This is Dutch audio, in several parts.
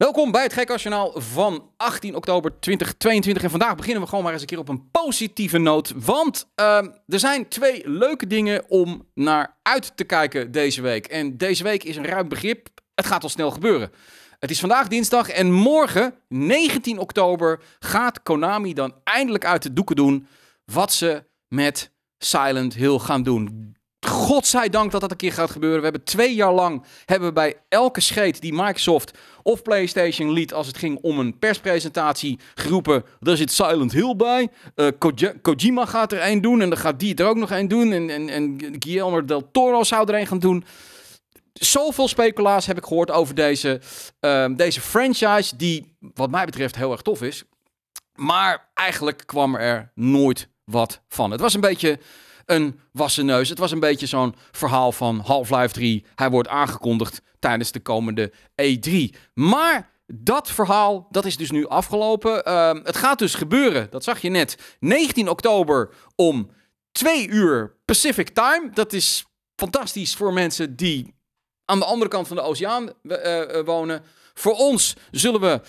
Welkom bij het Gekasjonaal van 18 oktober 2022. En vandaag beginnen we gewoon maar eens een keer op een positieve noot. Want uh, er zijn twee leuke dingen om naar uit te kijken deze week. En deze week is een ruim begrip. Het gaat al snel gebeuren. Het is vandaag dinsdag en morgen, 19 oktober, gaat Konami dan eindelijk uit de doeken doen wat ze met Silent Hill gaan doen. Godzijdank dat dat een keer gaat gebeuren. We hebben twee jaar lang hebben bij elke scheet die Microsoft of PlayStation liet als het ging om een perspresentatie geroepen. Daar zit Silent Hill bij. Uh, Kojima gaat er een doen en dan gaat die er ook nog een doen. En, en, en Guillermo del Toro zou er een gaan doen. Zoveel speculaas heb ik gehoord over deze, uh, deze franchise, die wat mij betreft heel erg tof is. Maar eigenlijk kwam er nooit wat van. Het was een beetje een wassen neus. Het was een beetje zo'n verhaal van Half-Life 3. Hij wordt aangekondigd tijdens de komende E3. Maar dat verhaal, dat is dus nu afgelopen. Uh, het gaat dus gebeuren, dat zag je net. 19 oktober om 2 uur Pacific Time. Dat is fantastisch voor mensen die aan de andere kant van de oceaan uh, wonen. Voor ons zullen we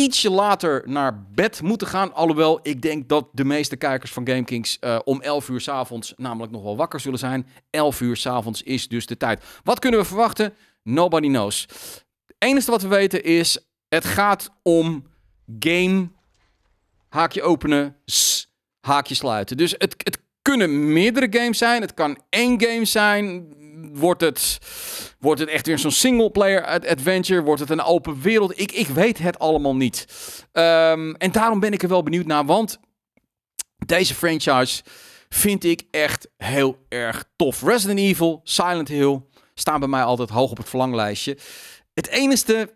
ietsje later naar bed moeten gaan. Alhoewel, ik denk dat de meeste kijkers van GameKings uh, om 11 uur s'avonds namelijk nog wel wakker zullen zijn. 11 uur s'avonds is dus de tijd. Wat kunnen we verwachten? Nobody knows. Het enige wat we weten is, het gaat om game, haakje openen, haakje sluiten. Dus het, het kunnen meerdere games zijn. Het kan één game zijn wordt het, wordt het echt weer zo'n single-player adventure? Wordt het een open wereld? Ik, ik weet het allemaal niet. Um, en daarom ben ik er wel benieuwd naar, want deze franchise vind ik echt heel erg tof. Resident Evil, Silent Hill staan bij mij altijd hoog op het verlanglijstje. Het enige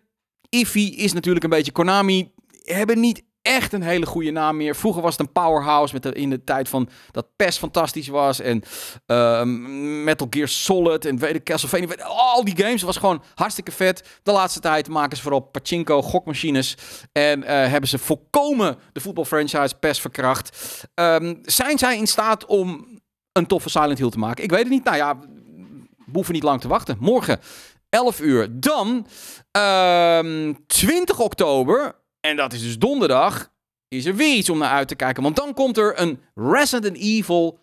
iffy is natuurlijk een beetje Konami. Hebben niet echt een hele goede naam meer. Vroeger was het een powerhouse met in de tijd van dat PES fantastisch was. En uh, Metal Gear Solid en weet ik, Castlevania. Al die games was gewoon hartstikke vet. De laatste tijd maken ze vooral pachinko, gokmachines. En uh, hebben ze volkomen de voetbalfranchise PES verkracht. Um, zijn zij in staat om een toffe Silent Hill te maken? Ik weet het niet. Nou ja, we hoeven niet lang te wachten. Morgen 11 uur. Dan uh, ehm, 20 oktober en dat is dus donderdag. Is er weer iets om naar uit te kijken. Want dan komt er een Resident Evil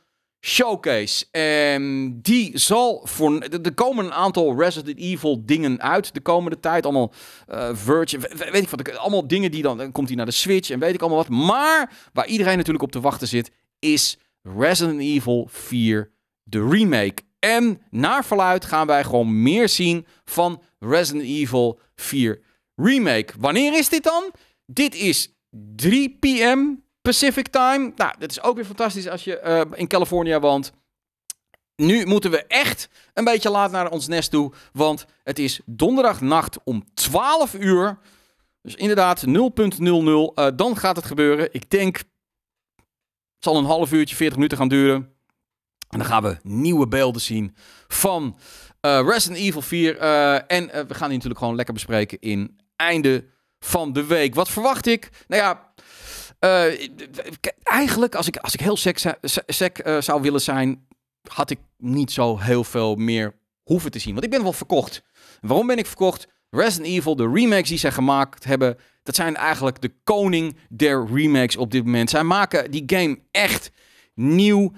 showcase. En die zal voor. Er komen een aantal Resident Evil dingen uit de komende tijd. Allemaal uh, Virgin. Weet ik wat. Allemaal dingen die dan. Dan komt hij naar de Switch en weet ik allemaal wat. Maar waar iedereen natuurlijk op te wachten zit. Is Resident Evil 4 de remake. En naar verluid gaan wij gewoon meer zien van Resident Evil 4 remake. Wanneer is dit dan? Dit is 3 p.m. Pacific Time. Nou, dat is ook weer fantastisch als je uh, in Californië woont. Nu moeten we echt een beetje laat naar ons nest toe. Want het is donderdagnacht om 12 uur. Dus inderdaad 0.00. Uh, eh, dan gaat het gebeuren. Ik denk. Het zal een half uurtje, 40 minuten gaan duren. En dan gaan we nieuwe beelden zien van uh, Resident Evil 4. Uh, en we gaan die natuurlijk gewoon lekker bespreken in einde van de week. Wat verwacht ik? Nou ja, uh, eigenlijk als ik, als ik heel sec, uh, zou willen zijn, had ik niet zo heel veel meer hoeven te zien. Want ik ben wel verkocht. Waarom ben ik verkocht? Resident Evil, de remakes die zij gemaakt hebben, dat zijn eigenlijk de koning der remakes op dit moment. Zij maken die game echt nieuw.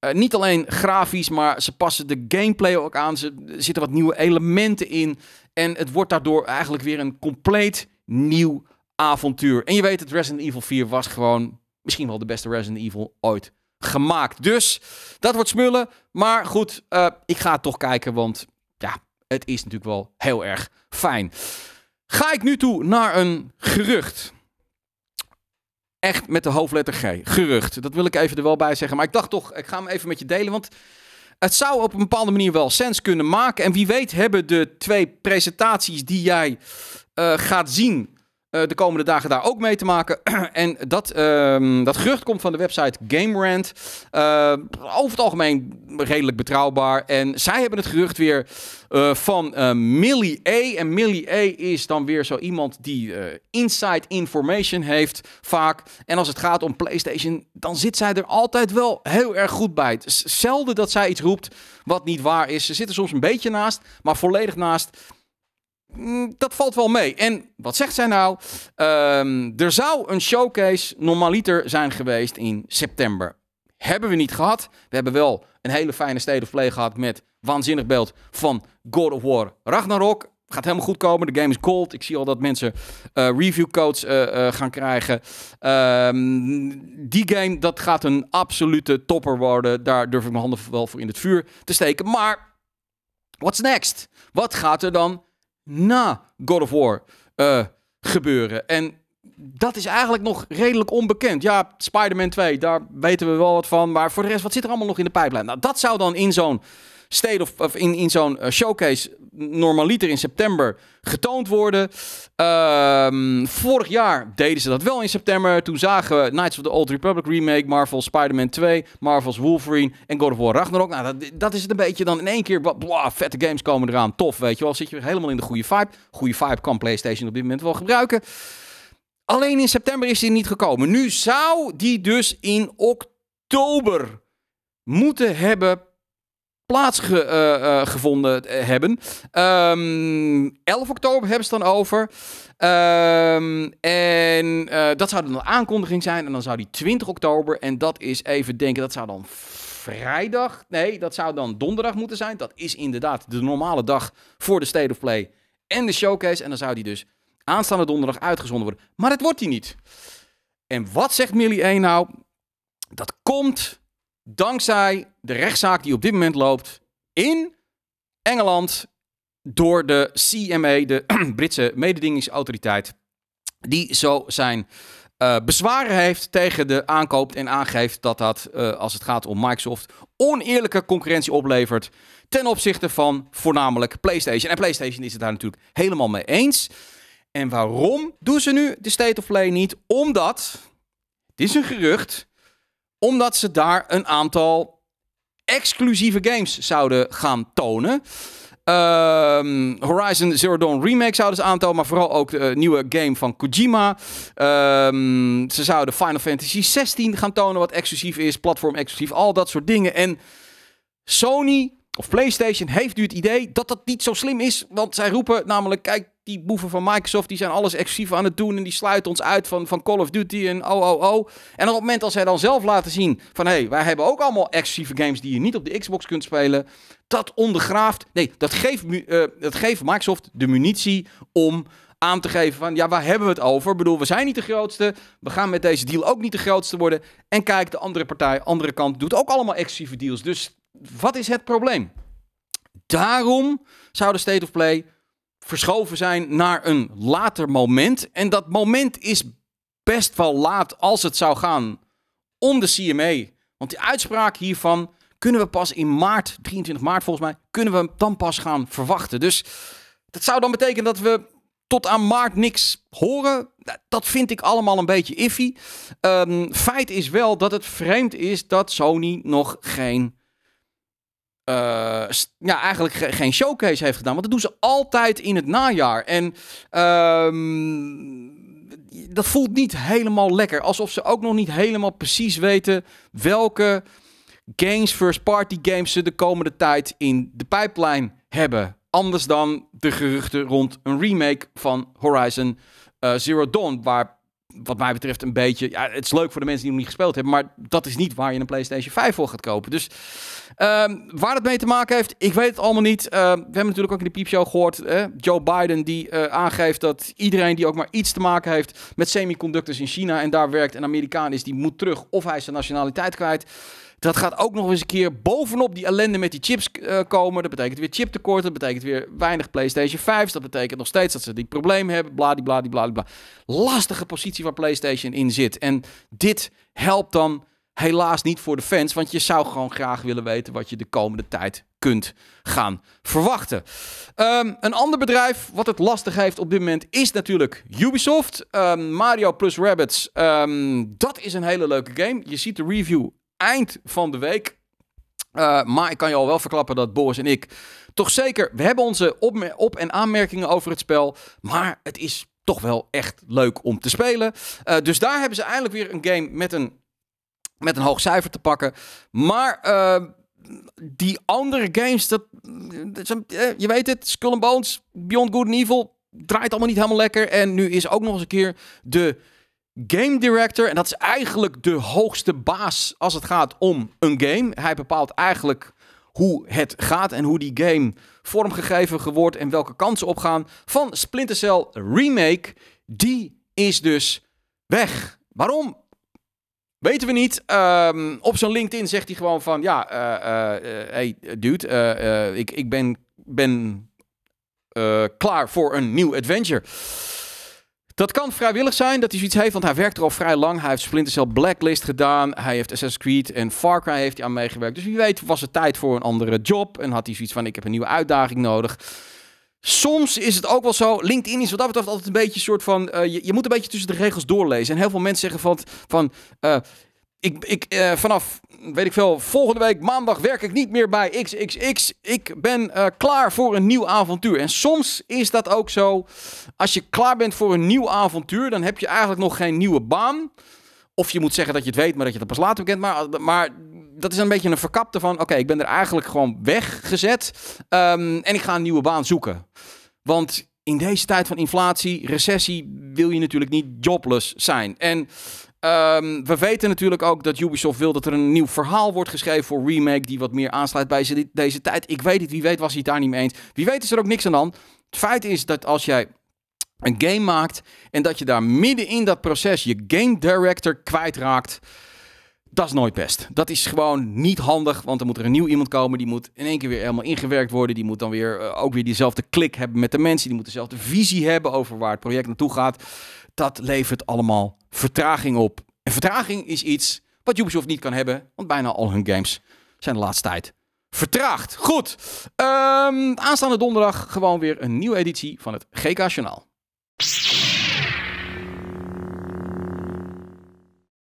Uh, niet alleen grafisch, maar ze passen de gameplay ook aan. Ze, er zitten wat nieuwe elementen in. En het wordt daardoor eigenlijk weer een compleet nieuw avontuur. En je weet het, Resident Evil 4 was gewoon misschien wel de beste Resident Evil ooit gemaakt. Dus dat wordt smullen. Maar goed, uh, ik ga het toch kijken, want ja, het is natuurlijk wel heel erg fijn. Ga ik nu toe naar een gerucht. Echt met de hoofdletter G. Gerucht. Dat wil ik even er wel bij zeggen. Maar ik dacht toch, ik ga hem even met je delen. Want het zou op een bepaalde manier wel sens kunnen maken. En wie weet hebben de twee presentaties die jij gaat zien uh, de komende dagen daar ook mee te maken. en dat, uh, dat gerucht komt van de website GameRant. Uh, over het algemeen redelijk betrouwbaar. En zij hebben het gerucht weer van Millie A. En Millie A is dan weer zo iemand die inside information heeft vaak. En als het gaat om PlayStation, dan zit zij er altijd wel heel erg goed bij. Het zelden dat zij iets roept wat niet waar is. Ze zitten soms een beetje naast, maar volledig naast dat valt wel mee. En wat zegt zij nou? Ehm, er zou een showcase normaliter zijn geweest in september. Hebben we niet gehad. We hebben wel een hele fijne State of Play gehad met waanzinnig beeld van God of War Ragnarok. Gaat helemaal goed komen. De game is gold. Ik zie al dat mensen uh, review codes uh, uh, gaan krijgen. Ehm, die game, dat gaat een absolute topper worden. Daar durf ik mijn handen wel voor in het vuur te steken. Maar, what's next? Wat gaat er dan na God of War gebeuren? En dat is eigenlijk nog redelijk onbekend. Ja, Spider-Man 2, daar weten we wel wat van. Maar voor de rest, wat zit er allemaal nog in de pijplijn? Nou, dat zou dan in zo'n state of, in, in zo'n showcase normaliter in september getoond worden. Um, vorig jaar deden ze dat wel in september. Toen zagen we Knights of the Old Republic remake, Marvel Spider-Man 2, Marvel's Wolverine en God of War Ragnarok. Nou, dat, dat is het een beetje dan in één keer. Blah, vette games komen eraan. Tof, weet je wel. Zit je helemaal in de goede vibe. Goede vibe kan PlayStation op dit moment wel gebruiken. Alleen in september is die niet gekomen. Nu zou die dus in oktober moeten hebben plaatsgevonden uh, uh, hebben. Um, 11 oktober hebben ze dan over. Um, en dat zou dan een aankondiging zijn. En dan zou die 20 oktober. En dat is even denken, dat zou dan vrijdag. Nee, dat zou dan donderdag moeten zijn. Dat is inderdaad de normale dag voor de State of Play en de showcase. En dan zou die dus aanstaande donderdag uitgezonden worden. Maar dat wordt die niet. En wat zegt Millie 1 nou? Dat komt dankzij de rechtszaak die op dit moment loopt in Engeland door de CMA, de Britse mededingingsautoriteit, die zo zijn uh, bezwaren heeft tegen de aankoop en aangeeft dat dat, uh, als het gaat om Microsoft, oneerlijke concurrentie oplevert ten opzichte van voornamelijk PlayStation. En PlayStation is het daar natuurlijk helemaal mee eens. En waarom doen ze nu de State of Play niet? Omdat, het is een gerucht, omdat ze daar een aantal exclusieve games zouden gaan tonen. Um, Horizon Zero Dawn Remake zouden ze aantonen, maar vooral ook de nieuwe game van Kojima. Um, ze zouden Final Fantasy 16 gaan tonen, wat exclusief is, platform exclusief, al dat soort dingen. En Sony of PlayStation heeft nu het idee dat dat niet zo slim is, want zij roepen namelijk, kijk, die boeven van Microsoft, die zijn alles exclusief aan het doen en die sluiten ons uit van, van Call of Duty en oh, oh, oh. En op het moment als zij dan zelf laten zien van, hé, hey, wij hebben ook allemaal exclusieve games die je niet op de Xbox kunt spelen, dat ondergraaft, nee, dat geeft, uh, dat geeft Microsoft de munitie om aan te geven van, ja, waar hebben we het over? Ik bedoel, we zijn niet de grootste, we gaan met deze deal ook niet de grootste worden. En kijk, de andere partij, andere kant, doet ook allemaal exclusieve deals. Dus wat is het probleem? Daarom zou de State of Play verschoven zijn naar een later moment. En dat moment is best wel laat als het zou gaan om de CMA. Want die uitspraak hiervan kunnen we pas in maart, 23 maart volgens mij, kunnen we dan pas gaan verwachten. Dus dat zou dan betekenen dat we tot aan maart niks horen. Dat vind ik allemaal een beetje iffy. Um, feit is wel dat het vreemd is dat Sony nog geen uh, ja, eigenlijk ge geen showcase heeft gedaan. Want dat doen ze altijd in het najaar. En um, dat voelt niet helemaal lekker. Alsof ze ook nog niet helemaal precies weten welke games, first party games ze de komende tijd in de pipeline hebben. Anders dan de geruchten rond een remake van Horizon uh, Zero Dawn. Waar wat mij betreft een beetje... Ja, het is leuk voor de mensen die nog niet gespeeld hebben. Maar dat is niet waar je een PlayStation 5 voor gaat kopen. Dus um, waar het mee te maken heeft, ik weet het allemaal niet. Uh, we hebben natuurlijk ook in de piepshow gehoord... Joe Biden die uh, aangeeft dat iedereen die ook maar iets te maken heeft... met semiconductors in China en daar werkt... een Amerikaan is, die moet terug of hij is zijn nationaliteit kwijt... Dat gaat ook nog eens een keer bovenop die ellende met die chips uh, komen. Dat betekent weer chiptekort. Dat betekent weer weinig PlayStation 5. Dat betekent nog steeds dat ze die probleem hebben. Bladibladibladibla. Lastige positie waar PlayStation in zit. En dit helpt dan helaas niet voor de fans. Want je zou gewoon graag willen weten wat je de komende tijd kunt gaan verwachten. Um, een ander bedrijf wat het lastig heeft op dit moment is natuurlijk Ubisoft. Um, Mario plus Rabbits. Um, dat is een hele leuke game. Je ziet de review eind van de week. Uh, maar ik kan je al wel verklappen dat Boris en ik toch zeker... We hebben onze op, op- en aanmerkingen over het spel. Maar het is toch wel echt leuk om te spelen. Uh, dus daar hebben ze eindelijk weer een game met een, met een hoog cijfer te pakken. Maar uh, die andere games, dat, eh, je weet het, Skull and Bones, Beyond Good and Evil, draait allemaal niet helemaal lekker. En nu is ook nog eens een keer de game director, en dat is eigenlijk de hoogste baas als het gaat om een game. Hij bepaalt eigenlijk hoe het gaat en hoe die game vormgegeven wordt en welke kansen opgaan van Splinter Cell Remake. Die is dus weg. Waarom? Weten we niet. Ehm, op zijn LinkedIn zegt hij gewoon van... Ja, uh, hey dude, ik, ik ben, ben klaar voor een nieuw adventure. Dat kan vrijwillig zijn dat hij zoiets heeft, want hij werkt er al vrij lang. Hij heeft Splinter Cell Blacklist gedaan. Hij heeft Assassin's Creed en Far Cry heeft hij aan meegewerkt. Dus wie weet was het tijd voor een andere job. En had hij zoiets van, ik heb een nieuwe uitdaging nodig. Soms is het ook wel zo. LinkedIn is wat dat betreft altijd een beetje een soort van. Uh, je, je, moet een beetje tussen de regels doorlezen. En heel veel mensen zeggen van. van uh, ik, ik, uh, vanaf, weet ik veel, volgende week maandag werk ik niet meer bij XXX. Ik ben klaar voor een nieuw avontuur. En soms is dat ook zo. Als je klaar bent voor een nieuw avontuur, dan heb je eigenlijk nog geen nieuwe baan. Of je moet zeggen dat je het weet, maar dat je het pas later bekend. Maar, maar dat is een beetje een verkapte van... oké, ik ben er eigenlijk gewoon weggezet... Um, en ik ga een nieuwe baan zoeken. Want in deze tijd van inflatie, recessie... wil je natuurlijk niet jobless zijn. En um, we weten natuurlijk ook dat Ubisoft wil... dat er een nieuw verhaal wordt geschreven voor Remake... die wat meer aansluit bij deze tijd. Ik weet het, wie weet was hij het daar niet mee eens. Wie weet is er ook niks aan dan. Het feit is dat als jij een game maakt... en dat je daar midden in dat proces je game director kwijtraakt... Dat is nooit best. Dat is gewoon niet handig, want dan moet er een nieuw iemand komen. Die moet in één keer weer helemaal ingewerkt worden. Die moet dan weer uh, ook weer diezelfde klik hebben met de mensen. Die moet dezelfde visie hebben over waar het project naartoe gaat. Dat levert allemaal vertraging op. En vertraging is iets wat Ubisoft niet kan hebben, want bijna al hun games zijn de laatste tijd vertraagd. Goed, um, aanstaande donderdag gewoon weer een nieuwe editie van het GK Journaal.